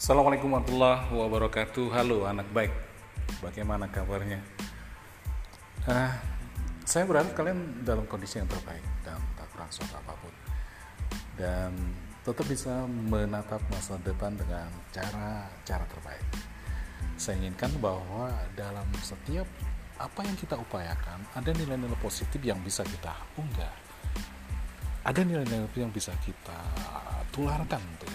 Assalamualaikum warahmatullahi wabarakatuh. Halo anak baik, bagaimana kabarnya? Uh, saya berharap kalian dalam kondisi yang terbaik dan tak kurang suatu apa pun, dan tetap bisa menatap masa depan dengan cara-cara terbaik. Saya inginkan bahwa dalam setiap apa yang kita upayakan ada nilai-nilai positif yang bisa kita unggah, ada nilai-nilai yang bisa kita tularkan untuk